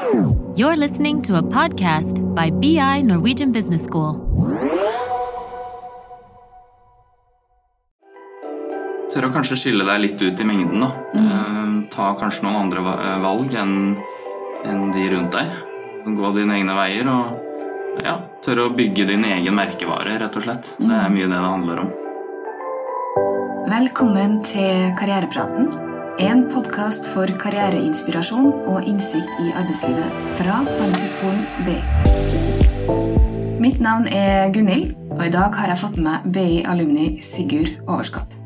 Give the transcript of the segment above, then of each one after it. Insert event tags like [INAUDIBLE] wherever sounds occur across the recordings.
You're listening to a podcast by BI Norwegian Business School. Tør å kanskje skille deg litt ut i mengden. da. Mm. ta kanskje noen andre eh, valg enn en de rundt deg. Gå dine egne veier og ja, tørre å bygge din egen merkevare, rett og slett. Det er mye det det handler om. Velkommen til Karrierepraten. En podkast for karriereinspirasjon og innsikt i arbeidslivet fra Handelshøyskolen BI. Mitt navn er Gunhild, og i dag har jeg fått med meg BI-alumni Sigurd Overskatt.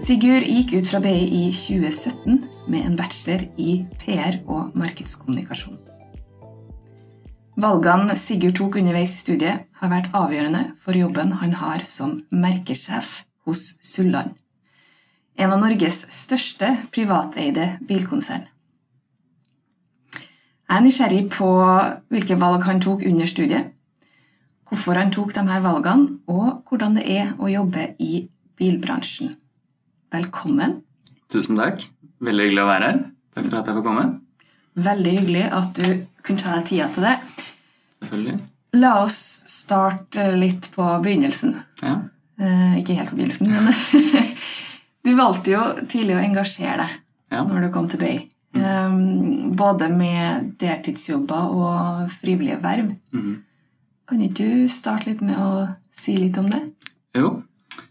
Sigurd gikk ut fra BI i 2017 med en bachelor i PR og markedskommunikasjon. Valgene Sigurd tok underveis i studiet, har vært avgjørende for jobben han har som merkesjef hos Sulland, en av Norges største privateide bilkonsern. Jeg er nysgjerrig på hvilke valg han tok under studiet, hvorfor han tok de her valgene, og hvordan det er å jobbe i bilbransjen. Velkommen. Tusen takk. Veldig hyggelig å være her. Takk for at jeg får komme. Veldig hyggelig at du kunne ta deg tida til det. Selvfølgelig. La oss starte litt på begynnelsen. Ja. Eh, ikke helt på begynnelsen, men [LAUGHS] du valgte jo tidlig å engasjere deg ja. når du kom til Bay. Mm. Um, både med deltidsjobber og frivillige verv. Mm. Kan ikke du starte litt med å si litt om det? Jo.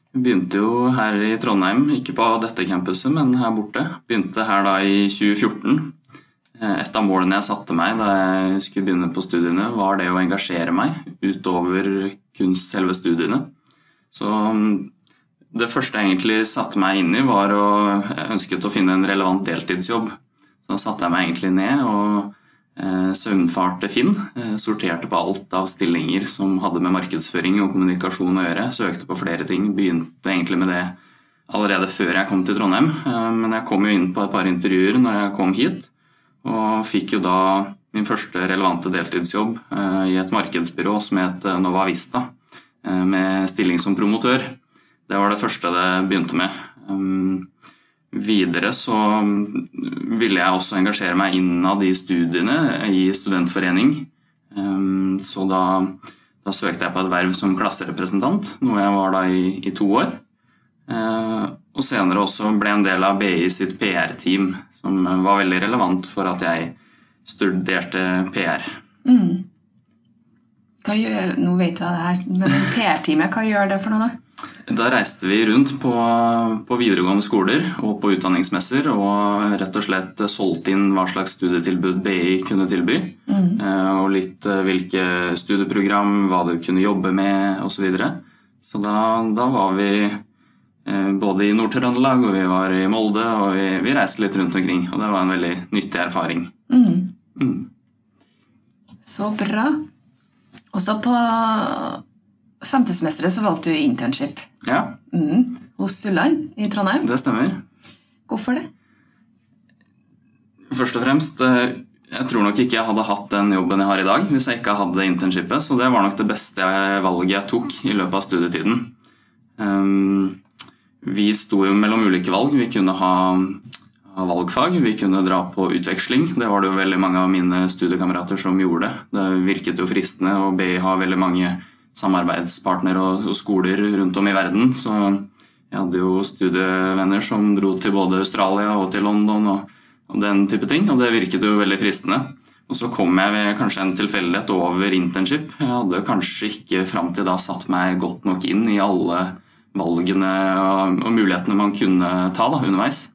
Jeg begynte jo her i Trondheim, ikke på dette campuset, men her borte. Begynte her da i 2014. Eh, Et av målene jeg satte meg da jeg skulle begynne på studiene, var det å engasjere meg utover kun selve studiene. Så mm, det første jeg egentlig satte meg inn i, var å jeg ønsket å finne en relevant deltidsjobb. Så da satte jeg meg egentlig ned og eh, søvnfarte Finn. Eh, sorterte på alt av stillinger som hadde med markedsføring og kommunikasjon å gjøre. Søkte på flere ting. Begynte egentlig med det allerede før jeg kom til Trondheim. Eh, men jeg kom jo inn på et par intervjuer når jeg kom hit, og fikk jo da min første relevante deltidsjobb eh, i et markedsbyrå som het eh, Nova Vista, eh, med stilling som promotør. Det var det første det begynte med. Um, Videre så ville jeg også engasjere meg innad i studiene i studentforening. Um, Så da, da søkte jeg på et verv som klasserepresentant, noe jeg var da i, i to år. Eh, Og senere også ble en del av BI sitt PR-team, som var veldig relevant for at jeg studerte PR. Hva gjør, nå vet du hva det er, men PR-teamet, hva gjør det for noe? da? Da reiste vi rundt på, på videregående skoler og på utdanningsmesser og rett og slett solgte inn hva slags studietilbud BI kunne tilby. Mm. Og litt eh, hvilke studieprogram, hva du kunne jobbe med osv. Så, videre. så da, da var vi eh, både i Nord-Trøndelag og vi var i Molde og vi, vi reiste litt rundt omkring. Og det var en veldig nyttig erfaring. Mm. Så bra. Og så på femte semesteret så valgte du internship Ja, mm. hos Sulland i Trondheim. det stemmer. Hvorfor det? Først og fremst, eh, jeg tror nok ikke jeg hadde hatt den jobben jeg har i dag hvis jeg ikke hadde internshipet, så det var nok det beste valget jeg tok i løpet av studietiden. Um, Vi sto jo mellom ulike valg. Vi kunne ha, ha valgfag, vi kunne dra på utveksling. Det var det jo veldig mange av mine studiekamerater som gjorde. Det virket jo fristende, og BI har veldig mange samarbeidspartnere og, og skoler rundt om i verden. Så jeg hadde jo studievenner som dro til både Australia og til London og, og den type ting, og det virket jo veldig fristende. Og så kom jeg ved kanskje en tilfeldighet over internship. Jeg hadde kanskje ikke fram til da satt meg godt nok inn i alle valgene og, og mulighetene man kunne ta da, underveis.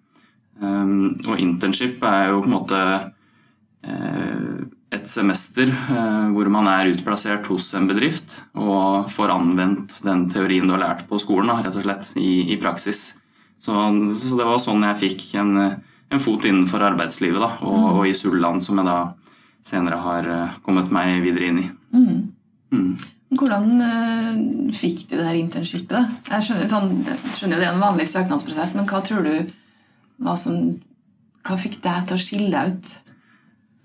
Um, og internship er jo på en måte eh, et semester eh, hvor man er utplassert hos en bedrift og får anvendt den teorien du har lært på skolen, rett og slett, i, i praksis. Så, så det var sånn jeg fikk en, en fot innenfor arbeidslivet, da, og, og i Sulland, som jeg da senere har eh, kommet meg videre inn i. Mm. Hvordan eh, fikk du det her internshipet? Jeg skjønner, sånn, jeg skjønner jo det er en vanlig søknadsprosess, men hva tror du hva, som, hva fikk deg til å skille deg ut?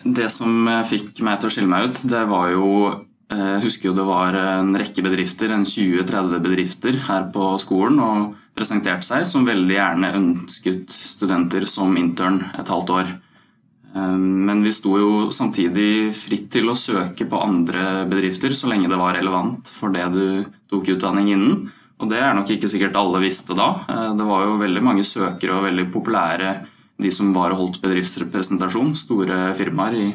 Det som fikk meg til å skille meg ut, det var jo eh, Jeg husker jo det var en rekke bedrifter, en 20-30 bedrifter her på skolen, og presenterte seg som veldig gjerne ønsket studenter som intern et halvt år. Men vi sto jo samtidig fritt til å søke på andre bedrifter så lenge det var relevant for det du tok utdanning innen. Og det er nok ikke sikkert alle visste da. Det var jo veldig mange søkere og veldig populære de som var og holdt bedriftsrepresentasjon. Store firmaer i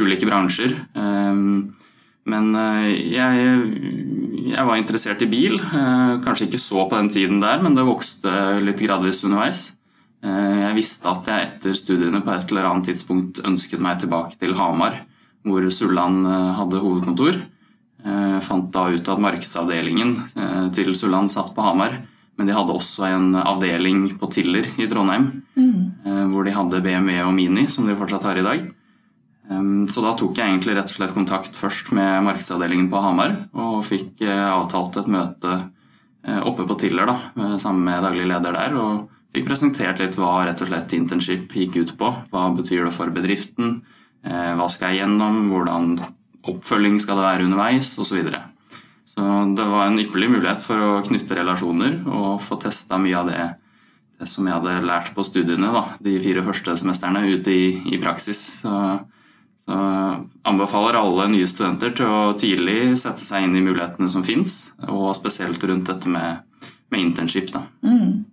ulike bransjer. Men jeg, jeg var interessert i bil. Kanskje ikke så på den tiden der, men det vokste litt gradvis underveis. Eh, jeg visste at jeg etter studiene på et eller annet tidspunkt ønsket meg tilbake til Hamar, hvor Sulland eh, hadde hovedkontor. Jeg eh, fant da ut at markedsavdelingen til Sulland satt på Hamar, men de hadde også en avdeling på Tiller i Trondheim, mm. hvor de hadde BMW og Mini, som de fortsatt har i dag. Så da tok jeg egentlig rett og slett kontakt først med markedsavdelingen på Hamar, og fikk avtalt et møte oppe på Tiller da, sammen med daglig leder der. og fikk presentert litt hva rett og slett internship gikk ut på. Hva betyr det for bedriften? Eh, hva skal jeg gjennom? Hvordan oppfølging skal det være underveis? Osv. Så, det var en ypperlig mulighet for å knytte relasjoner og få testa mye av det, det, som jeg hadde lært på studiene da, de fire første semestrene, ute i, i praksis. Så, så anbefaler alle nye studenter til å tidlig sette seg inn i mulighetene som fins, og spesielt rundt dette med, med internship. Da. Mm.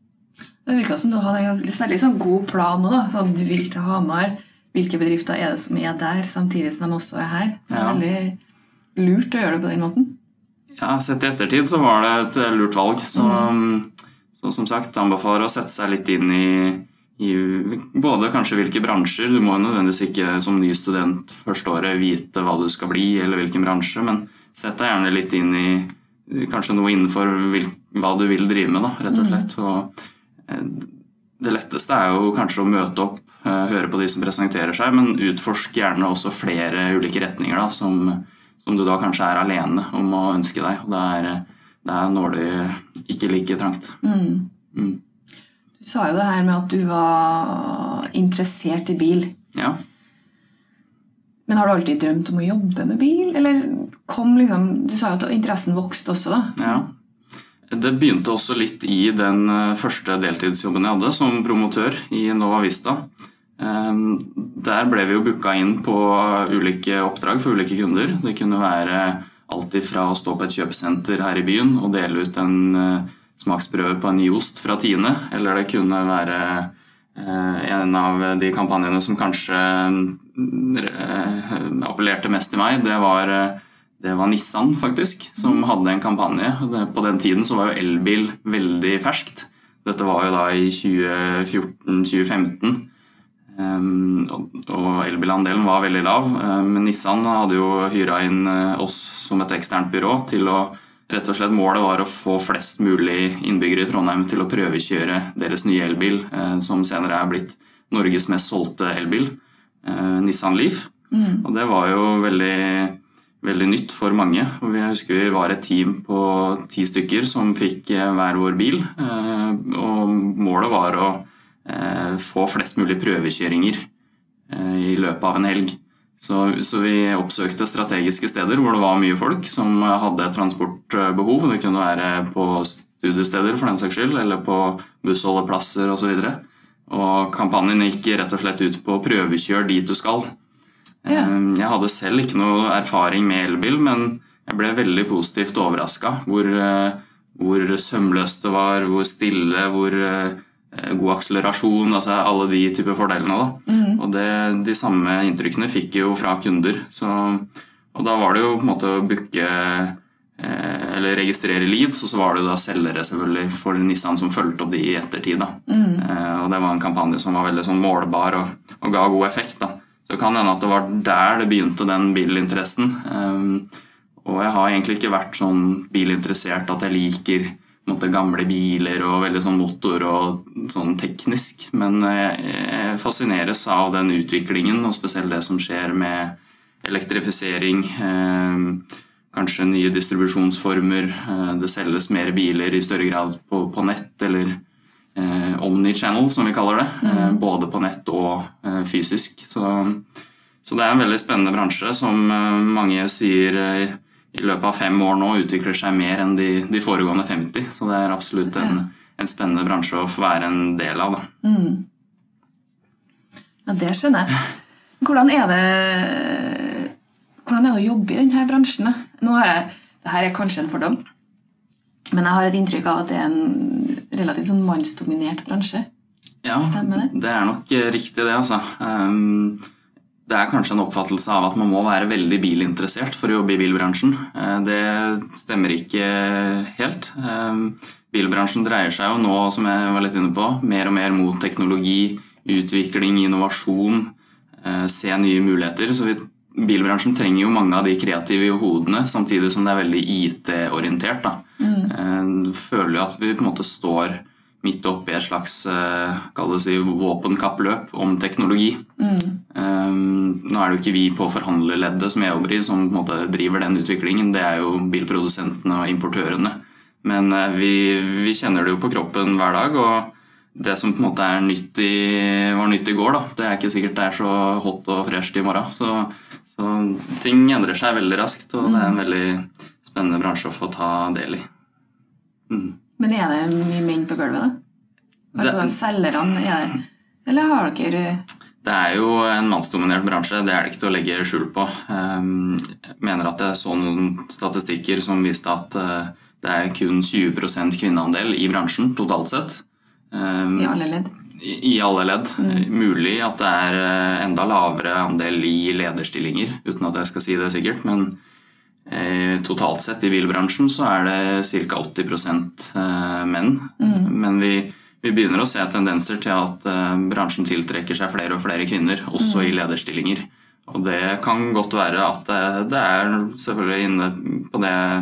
Det virka som du hadde en ganske, veldig sånn god plan nå. da, sånn Du vil til Hamar. Hvilke bedrifter er det som er der, samtidig som de også er her? Det er ja. veldig lurt å gjøre det på den måten. Ja, Sett i ettertid så var det et eh, lurt valg. Så, mm. så som sagt, anbefaler å sette seg litt inn i, i, både kanskje hvilke bransjer Du må nødvendigvis ikke som ny student første året vite hva du skal bli, eller hvilken bransje, men sett deg gjerne litt inn i kanskje noe innenfor hva du vil drive med, da, rett og mm. slett. Så det letteste er jo kanskje å møte opp, eh, høre på de som presenterer seg, men utforsk gjerne også flere ulike retninger da, som, som, du da kanskje er alene om å ønske deg. og det er, det når du ikke like trangt. Mm. Mm. Du sa jo det her med at du var interessert i bil. Ja. Men har du alltid drømt om å jobbe med bil? Eller kom liksom, Du sa jo at interessen vokste også, da. Ja. Det begynte også litt i den eh, første deltidsjobben jeg hadde som promotør i Nova Vista. Ehm, der ble vi jo booka inn på ulike oppdrag for ulike kunder. Det kunne være alt fra å stå på et kjøpesenter her i byen og dele ut en eh, smaksprøve på en ny ost fra Tine, eller det kunne være eh, en av de kampanjene som kanskje appellerte mest til meg, det var det var Nissan, faktisk, som hadde en kampanje. På den tiden så var jo elbil veldig ferskt. Dette var jo da i 2014-2015. Og elbilandelen var veldig lav. Um, men Nissan hadde jo hyra inn uh, oss som et eksternt byrå til å rett og slett Målet var å få flest mulig innbyggere i Trondheim til å prøvekjøre deres nye elbil, uh, som senere er blitt Norges mest solgte elbil, Nissan Leaf. Mm. Og det var jo veldig veldig nytt for mange. Og jeg husker vi var et team på ti stykker som fikk eh, hver vår bil. Eh, og målet var å eh, få flest mulig prøvekjøringer i løpet av en helg. Så, så, vi oppsøkte strategiske steder hvor det var mye folk som hadde transportbehov. Det kunne være på studiesteder for den saks skyld, eller på bussholdeplasser osv. Og, så og kampanjen gikk rett og slett ut på 'prøvekjør dit du skal. Ja. Ehm, jeg hadde selv ikke noe erfaring med elbil, men jeg ble veldig positivt overraska hvor, eh, hvor, sømløst det var, hvor stille, hvor eh, god akselerasjon, altså alle de typer fordelene. Da. Mm. Og det, de samme inntrykkene fikk jeg jo fra kunder. Så, og da var det jo på en måte å booke eh, eller registrere leads, og så var det jo da selgere selvfølgelig for Nissan som fulgte opp de i ettertid. Mm. Og det var en kampanje som var veldig sånn målbar og, og ga god effekt. da. Så det kan hende at det var der det begynte, den bilinteressen. Eh, og jeg har egentlig ikke vært sånn bilinteressert at jeg liker måte, gamle biler og veldig sånn motor og sånn teknisk. Men jeg, jeg fascineres av den utviklingen, og spesielt det som skjer med elektrifisering. Um, kanskje nye distribusjonsformer. Uh, det selges mer biler i større grad på, på nett eller eh, omni-channel, som vi kaller det. Mm. Eh, både på nett og eh, fysisk. Så, så, det er en veldig spennende bransje som eh, mange sier eh, i løpet av fem år nå utvikler seg mer enn de, de foregående 50. Så det er absolutt en, en, spennende bransje å få være en del av. Mm. Ja, det skjønner jeg. Hvordan er det hvordan er det å jobbe i denne bransjen? Nå har jeg, Dette er kanskje en fordom, men jeg har et inntrykk av at det er en relativt sånn mannsdominert bransje. Ja, Stemmer det? det er nok riktig det, altså. Um, det er kanskje en oppfattelse av at man må være veldig bilinteressert for å jobbe i bilbransjen. Eh, Det stemmer ikke helt. Um, Bilbransjen dreier seg jo nå, som jeg var litt inne på, mer og mer mot teknologi, utvikling, innovasjon, eh, se nye muligheter. Så vi, bilbransjen trenger jo mange av de kreative hodene, samtidig som det er veldig IT-orientert. Eh, Føler jo at vi på en måte står midt oppe i et slags eh, si, våpenkappløp om teknologi. Eh, Nå er det jo ikke vi på forhandlerleddet som jeg jobber i som på en måte driver den utviklingen, det er jo bilprodusentene og importørene. Men uh, vi, vi kjenner det jo på kroppen hver dag. og det som på en måte er nytt i, var nytt i går, da, det er ikke sikkert det er så hot og fresht i morgen. Så, så ting endrer seg veldig raskt, og det er en veldig spennende bransje å få ta del i. Mm. Men er det mye menn på gulvet, da? Altså, Det- Selgerne, er det Eller har dere Det er jo en mannsdominert bransje, det er det ikke til å legge skjul på. Ehm, Jeg mener at jeg så noen statistikker som viste at eh, det er kun 20% kvinneandel i bransjen totalt sett. Ehm, i alle ledd? I i alle ledd. Mulig at det er eh, enda lavere andel i lederstillinger, uten at jeg skal si det sikkert. Men eh, totalt sett i bilbransjen så er det ca. 80 menn. menn. Men vi, vi begynner å se tendenser til at eh, bransjen tiltrekker seg flere og flere kvinner, også i lederstillinger. Og det kan godt være at det, det er selvfølgelig inne på det jeg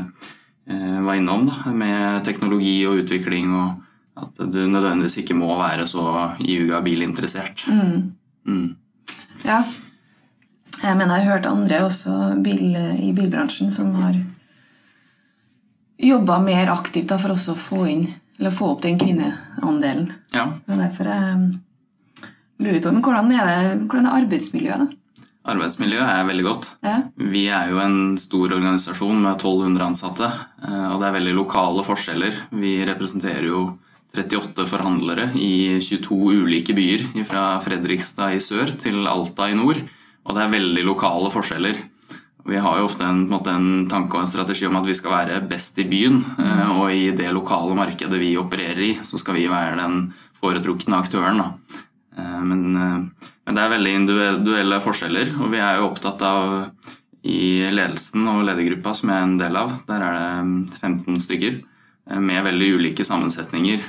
eh, var innom, da, med teknologi og utvikling og at du nødvendigvis ikke må være så juga bilinteressert. Mm. Ja. Jeg mener jeg har hørt andre også bil, i bilbransjen som har jobba mer aktivt da, for også å få inn eller få opp den kvinneandelen. Ja, er derfor jeg lurer på men hvordan er, det, hvordan er arbeidsmiljøet. da? Arbeidsmiljøet er veldig godt. Ja. Vi er jo en stor organisasjon med 1200 ansatte, eh, og det er veldig lokale forskjeller. Vi representerer jo 38 forhandlere i 22 ulike byer, fra Fredrikstad i sør til Alta i nord. Og det er veldig lokale forskjeller. Vi har jo ofte en, på en, en tanke og en strategi om at vi skal være best i byen. eh, Og i det lokale markedet vi opererer i, så skal vi være den foretrukne aktøren. Eh, Men, eh, men det er veldig individuelle forskjeller, og vi er jo opptatt av i ledelsen og ledergruppa som jeg er en del av, der er det 15 stykker med veldig ulike sammensetninger,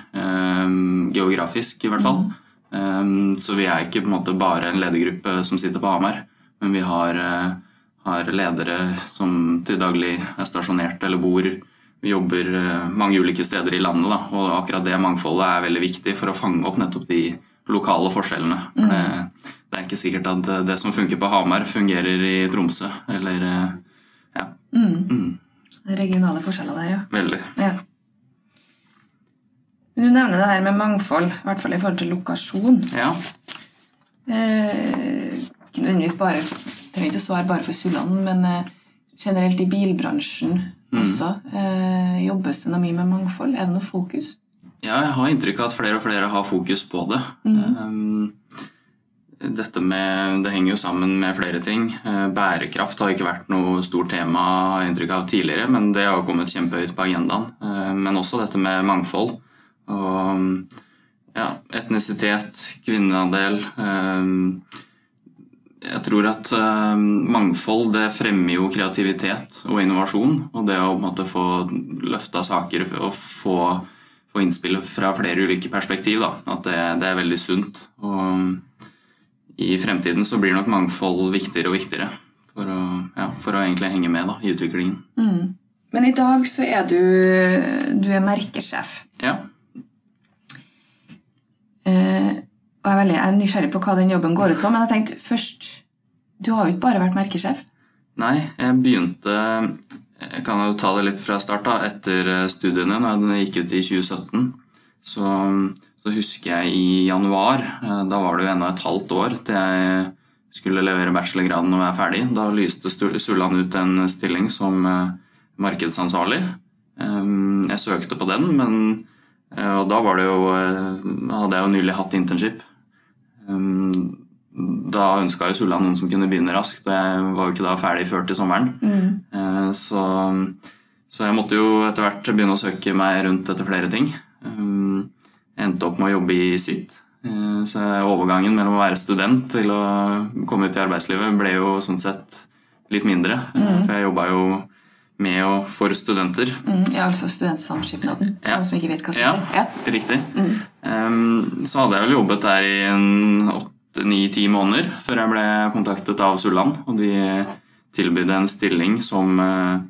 geografisk i hvert fall. Eh, Så vi er ikke på en bare en ledergruppe som sitter på Hamar, men vi har, har ledere som til daglig er stasjonert eller bor. Vi jobber eh, mange ulike steder i landet, da, og akkurat det mangfoldet er veldig viktig for å fange opp nettopp de lokale forskjellene. For det, det er ikke sikkert at det- det som funker på Hamar, fungerer i Tromsø. Eller ja. Mm. Mm. Regionale forskjeller der, ja. veldig. ja. Men Du nevner det her med mangfold, i hvert fall i forhold til lokasjon. Ja. Eh, nødvendigvis bare trenger ikke å svare bare for Sulland, men eh, generelt i bilbransjen også. Eh, jobbes det noe mye med mangfold? Er det noe fokus? Ja, jeg har inntrykk av at flere og flere har fokus på det. Um, Dette med, Det henger jo sammen med flere ting. Eh, Bærekraft har ikke vært noe stort tema har inntrykk av tidligere, men det har kommet kjempehøyt på agendaen. Eh, Men også dette med mangfold. Og ja, etnisitet, kvinneandel. eh, Jeg tror at uh, mangfold det fremmer jo kreativitet og innovasjon. Og det å måte få løfta saker og få, få innspill fra flere ulike perspektiv, da, at det, det er veldig sunt. Og i fremtiden så blir nok mangfold viktigere og viktigere for å, ja, for å egentlig henge med da, i utviklingen. Men i dag så er du, du er merkesjef. Ja, Eh, og jeg er, veldig, jeg er nysgjerrig på hva den jobben går ut på, men jeg tenkte først Du har jo ikke bare vært merkesjef. Nei, jeg begynte Jeg kan jo ta det litt fra start. da, Etter eh, studiene, da jeg gikk ut i 2017, så, så husker jeg i januar eh, Da var det jo ennå et halvt år til jeg skulle levere bachelorgraden og være ferdig. Da lyste Sulland ut en stilling som eh, markedsansvarlig. Eh, Jeg søkte på den, men og da var det jo, hadde jeg jo nylig hatt internship. Um, da ønska jo Sulla noen som kunne begynne raskt, og jeg var jo ikke da ferdig før til sommeren. Mm. Så, så jeg måtte jo etter hvert begynne å søke meg rundt etter flere ting. Jeg endte opp med å jobbe i sitt. Så overgangen mellom å være student til å komme ut i arbeidslivet ble jo sånn sett litt mindre. Mm. For jeg jobba jo med og for studenter. Mm, ja, altså Studentsamskipnaden, Ja. som ikke vet hva som Ja, heter. Ja. riktig. Um, så hadde jeg vel jobbet der i en åtte, ni, ti måneder før jeg ble kontaktet av Sulland. Og de tilbød en stilling som eh,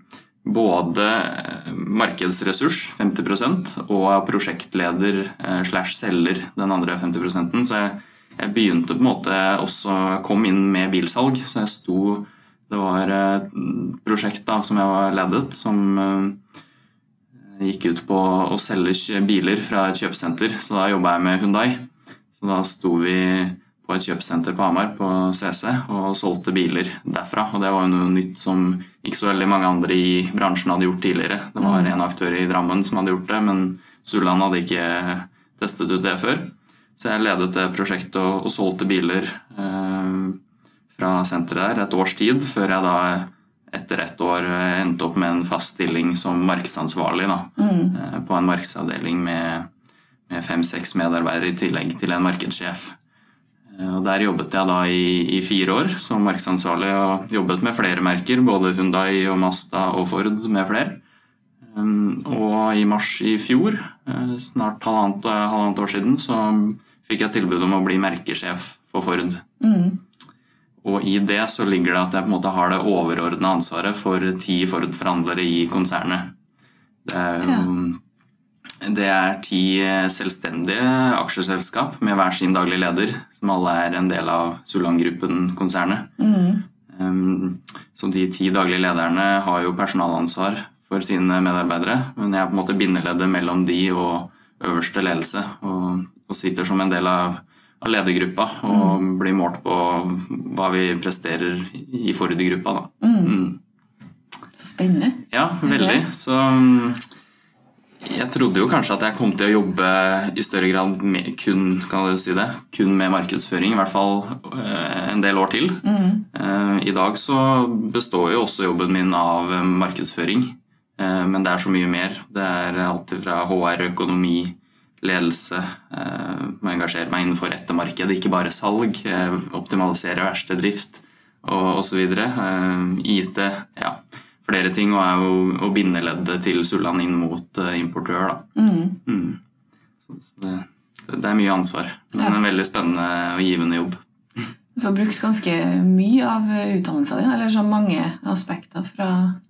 både eh, markedsressurs, 50 og prosjektleder eh, slash selger, den andre 50% Så jeg, jeg begynte på en måte også Kom inn med bilsalg, så jeg sto Det var et prosjekt da som jeg var ledet, som eh, gikk ut på å selge biler fra et kjøpesenter, så da jobba jeg med Hundai. Så da sto vi på et kjøpesenter på Hamar, på CC, og solgte biler derfra. Og det var jo noe nytt som ikke så veldig mange andre i bransjen hadde gjort tidligere. Det var en aktør i Drammen som hadde gjort det, men Sulland hadde ikke testet ut det før. Så jeg ledet det prosjektet og, og solgte biler eh, fra senteret der et års tid, før jeg da etter ett år eh, endte opp med en fast stilling som markedsansvarlig da, mm. på en markedsavdeling med, med fem-seks medarbeidere i tillegg til en markedssjef. Eh, Og Der jobbet jeg da i, i fire år som markedsansvarlig og jobbet med flere merker, både Hundai og Masta og Ford med flere. Og i mars i fjor, eh, snart halvannet, halvannet år siden, så fikk jeg tilbud om å bli merkesjef for Ford. Og i det så ligger det at jeg på en måte har det overordna ansvaret for ti Ford-forhandlere i konsernet. Det er, ja. det er ti selvstendige aksjeselskap med hver sin daglig leder, som alle er en del av Sulang-gruppen-konsernet. Um, Så de ti daglige lederne har jo personalansvar for sine medarbeidere, men jeg er på en måte bindeleddet mellom de og øverste ledelse, og, og sitter som en del av, av ledergruppa og blir målt på hva vi presterer i forrige gruppa. da. Mm. Så spennende. Ja, veldig. Så mm, jeg trodde jo kanskje at jeg kom til å jobbe i større grad med, kun, si det, kun med markedsføring, i hvert fall eh, en del år til. Mm. I dag så består jo også jobben min av eh, markedsføring, eh, men det er så mye mer. Det er alt fra HR, økonomi, ledelse, eh, må engasjere meg innenfor ettermarkedet, ikke bare salg, Optimalisere verste drift og osv. Eh, IT, ja flere ting, og er jo bindeleddet til Sulland inn mot eh, importør. Da. Mm. Mm. så det, det er mye ansvar, men Ja. en veldig spennende og givende jobb. Du får brukt ganske mye av utdannelsen din, eller så mange aspekter fra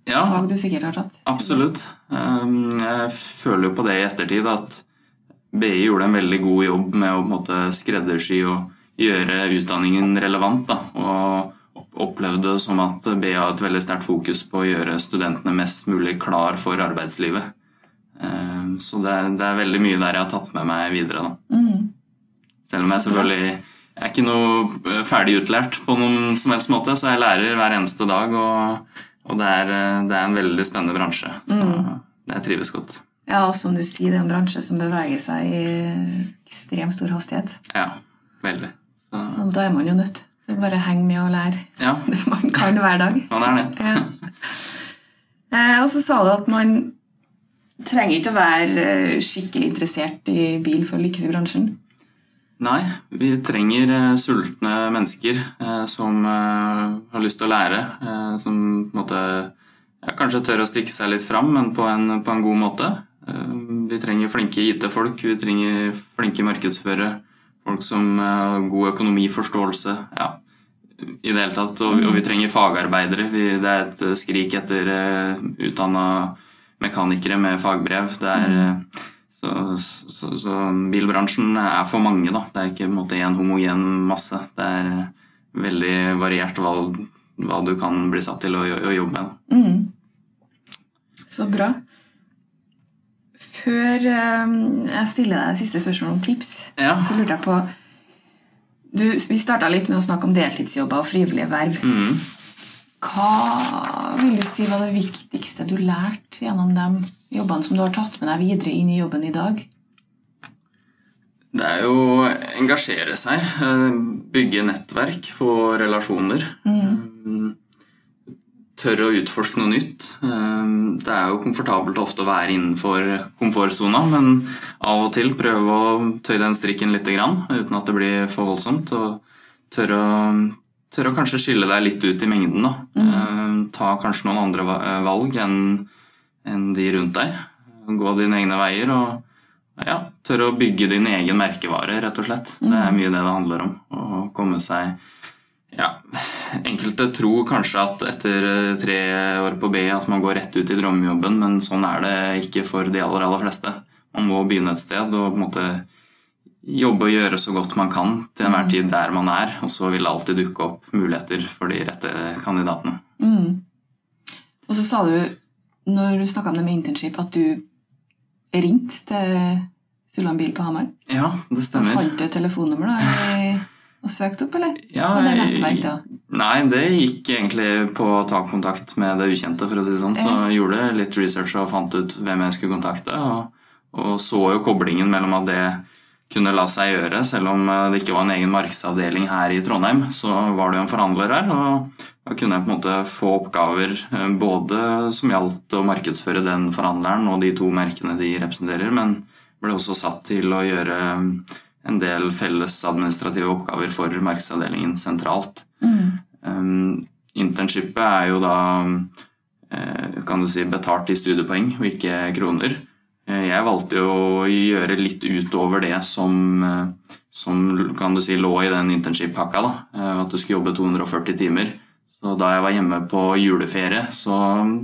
Ja. fag du sikkert har tatt. Absolutt. Jeg føler jo på det i ettertid at BI gjorde en veldig god jobb med å måte skreddersy og gjøre utdanningen relevant. Da, og opplevde det som at BI har et veldig sterkt fokus på å gjøre studentene mest mulig klar for arbeidslivet. Um, Så det, det er veldig mye der jeg har tatt med meg videre. Mm. Selv om jeg selvfølgelig jeg er ikke noe eh, ferdig utlært på noen som helst måte, så jeg lærer hver eneste dag. Og, og det, er, eh, det er en veldig spennende bransje. Så jeg trives godt. Ja, og som du sier, det er en bransje som beveger seg i ekstremt stor hastighet. Ja, veldig. Så, Så da er man jo nødt til å bare henge med og lære ja, [LAUGHS] det man kan hver dag. [LAUGHS] man er det. Ja. Eh, og så sa du at man trenger ikke å være eh, skikkelig interessert i bil for å lykkes i bransjen. Nei, vi trenger eh, sultne mennesker eh, som eh, har lyst til å lære. Som på en måte ja, kanskje tør å stikke seg litt fram, men på en, på en god måte. Eh, vi trenger flinke IT-folk, vi trenger flinke markedsførere. Folk som eh, har god økonomiforståelse. Ja, i det hele tatt. Og, og vi trenger fagarbeidere. Vi, det er et eh, skrik etter uh, utdanna mekanikere med fagbrev. Det er eh, så, så, så bilbransjen er for mange, da. Det er ikke på en måte én homogen masse. Det er eh, veldig variert hva, hva du kan bli satt til å, å jobbe med. Mm. Så bra. Før eh, jeg stiller deg siste spørsmål om tips, Ja. så lurte jeg på du, Vi starta litt med å snakke om deltidsjobber og frivillige verv. Mm. Hva vil du si var det viktigste du lærte gjennom de jobbene som du har tatt med deg videre inn i jobben i dag? Det er jo å engasjere seg, eh, bygge nettverk, få relasjoner. Mm. Tørre å utforske noe nytt. Eh, det er jo komfortabelt ofte å være innenfor komfortsona, men av og til prøve å tøye den strikken litt uten at det blir for voldsomt. Og tørre å, tør å kanskje skille deg litt ut i mengden. Da. Mm. Ta kanskje noen andre valg enn de rundt deg. Gå dine egne veier. og ja, tørre å bygge din egen merkevare, rett og slett. Det er mm. mye det det handler om. Å komme seg ja, Enkelte tror kanskje at etter eh, tre år på B at man går rett ut i drømmejobben, men sånn er det ikke for de aller, aller fleste. Man må begynne et sted og på en måte jobbe og gjøre så godt man kan til enhver mm. tid der man er, og så vil det alltid dukke opp muligheter for de rette kandidatene. Mm. Og så sa du, når du snakka om det med internship, at du ringte til Sulland bil på Hamar? Ja, det stemmer. Og fant du telefonnummer da, og søkt opp, eller? Ja, Var det nettverk da? Nei, det gikk egentlig på å ta kontakt med det ukjente, for å si det sånn. Så jeg gjorde litt research og fant ut hvem jeg skulle kontakte. Og, og så jo koblingen mellom at det kunne la seg gjøre, selv om det ikke var en egen markedsavdeling her i Trondheim. Så var det jo en forhandler her, og da kunne jeg på en måte få oppgaver eh, både som gjaldt å markedsføre den forhandleren og de to merkene de representerer, men ble også satt til å gjøre eh, en del felles administrative oppgaver for markedsavdelingen sentralt. Mm. Um, internshipet er jo da kan du si, betalt i studiepoeng og ikke kroner. Jeg valgte jo å gjøre litt utover det som, som kan du si, lå i den internship-pakka. At du skulle jobbe 240 timer. Så da jeg var hjemme på juleferie, så,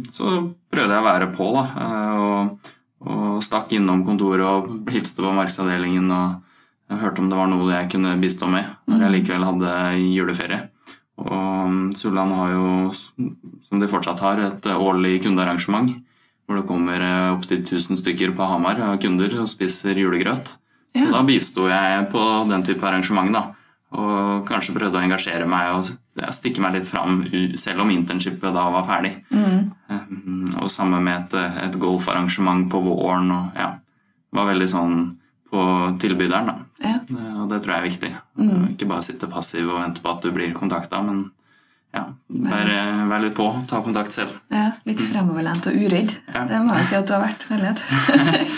så prøvde jeg å være på. da, eh, og, og stakk innom kontoret og hilste på markedsavdelingen og jeg hørte om det var noe jeg kunne bistå med når jeg mm. likevel hadde juleferie. Og Sulland har jo, som de fortsatt har, et årlig kundearrangement hvor det kommer eh, opptil 1000 stykker på Hamar av kunder og spiser julegrøt. Ja. Så da bisto jeg på den type arrangement. da. Og kanskje prøvde å engasjere meg og stikke meg litt fram, selv om internshipet da var ferdig. Mm. Um, og sammen med et, et golfarrangement på våren. og ja, var veldig sånn på tilbyderen. da. Ja. Uh, og det tror jeg er viktig. Mm. Ikke bare sitte passiv og vente på at du blir kontakta, men ja, vær, vær litt på. Ta kontakt selv. Ja, Litt fremoverlent og uredd. Ja. Det må jeg si at du har vært. veldig. [LAUGHS]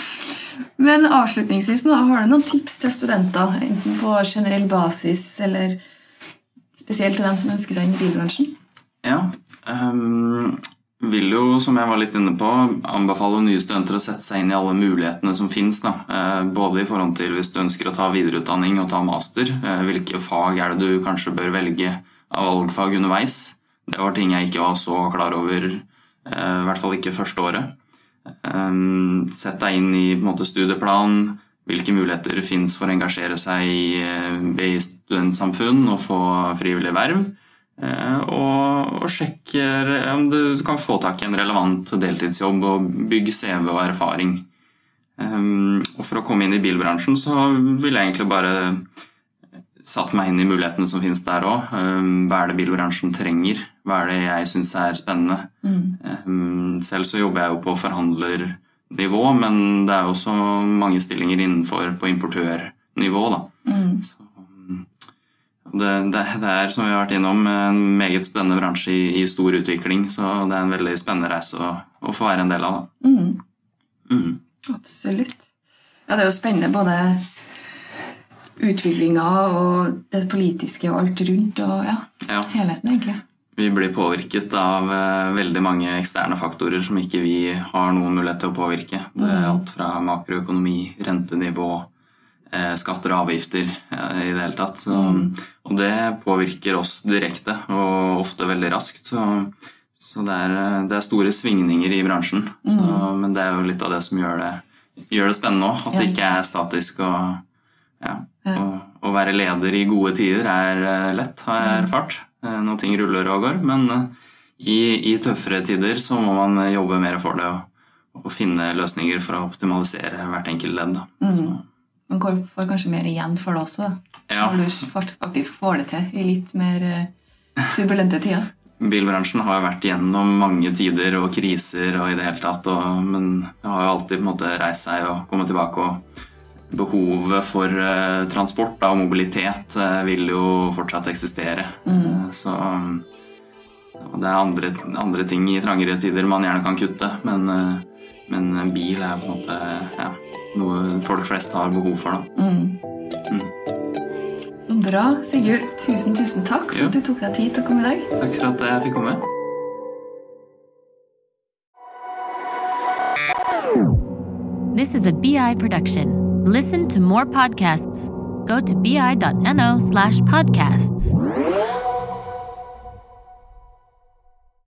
Men avslutningsvis, nå, har du noen tips til studenter, enten på generell basis eller spesielt til dem som ønsker seg inn i bilbransjen? Ja, um, vil jo, som jeg var litt inne på, anbefale nye studenter å sette seg inn i alle mulighetene som fins. Uh, både i forhold til hvis du ønsker å ta videreutdanning og ta master. Uh, hvilke fag er det du kanskje bør velge av valgfag underveis? Det var ting jeg ikke var så klar over, uh, i hvert fall ikke første året. Sett deg inn i måte, studieplan, hvilke muligheter fins for å engasjere seg i eh, BI studentsamfunn og få frivillig verv. Uh, og, og sjekker om du kan få tak i en relevant deltidsjobb og bygg CV og erfaring. Um, og For å komme inn i bilbransjen så ville jeg egentlig bare satt meg inn i mulighetene som finnes der òg. Um, hva er det bilbransjen trenger? Hva er det jeg syns er spennende? Mm. Selv så jobber jeg jo på forhandlernivå, men det er jo også mange stillinger innenfor på importørnivå. Da. Mm. Det, det, det, er, som vi har vært innom, en meget spennende bransje i, i stor utvikling. Så det er en veldig spennende reise å, å få være en del av. Mm. mm. Absolutt. Ja, det er jo spennende både utviklinga og det politiske og alt rundt. og ja, ja. helheten, egentlig. Vi blir påvirket av uh, veldig mange eksterne faktorer som ikke vi har noen mulighet til å påvirke. Det er mm. alt fra makroøkonomi, rentenivå, skatter og avgifter uh, i det hele tatt. Så, mm. Og det påvirker oss direkte, og ofte veldig raskt. Så, så det, er, det, er, store svingninger i bransjen. Mm. Så, men det er jo litt av det som gjør det, gjør det spennende òg. At det ikke er statisk. og ja. Å, å, være leder i gode tider er eh, lett, har jeg mm. erfart, eh, når ting ruller og går. Men eh, i, i tøffere tider så må man jobbe mer for det og, og finne løsninger for å optimalisere hvert enkelt ledd. Mm. Man får kanskje mer igjen for det også, da. Ja. når du faktisk får det til i litt mer turbulente tider. Bilbransjen har jo vært gjennom mange tider og kriser og i det hele tatt, og, men har jo alltid på en måte reist seg og kommet tilbake. og behovet for eh, transport da, og mobilitet eh, vil jo fortsatt eksistere. Mm. så, så det er andre, andre ting i trangere tider man gjerne kan kutte, men, eh, men bil er på en måte ja, noe folk flest har behov for. Da. Så bra. Sigurd, tusen, tusen takk for Ja. at du tok deg tid til å komme i dag. Takk for at jeg fikk komme. This is a BI production. Listen to more podcasts. Go to bi.no slash podcasts.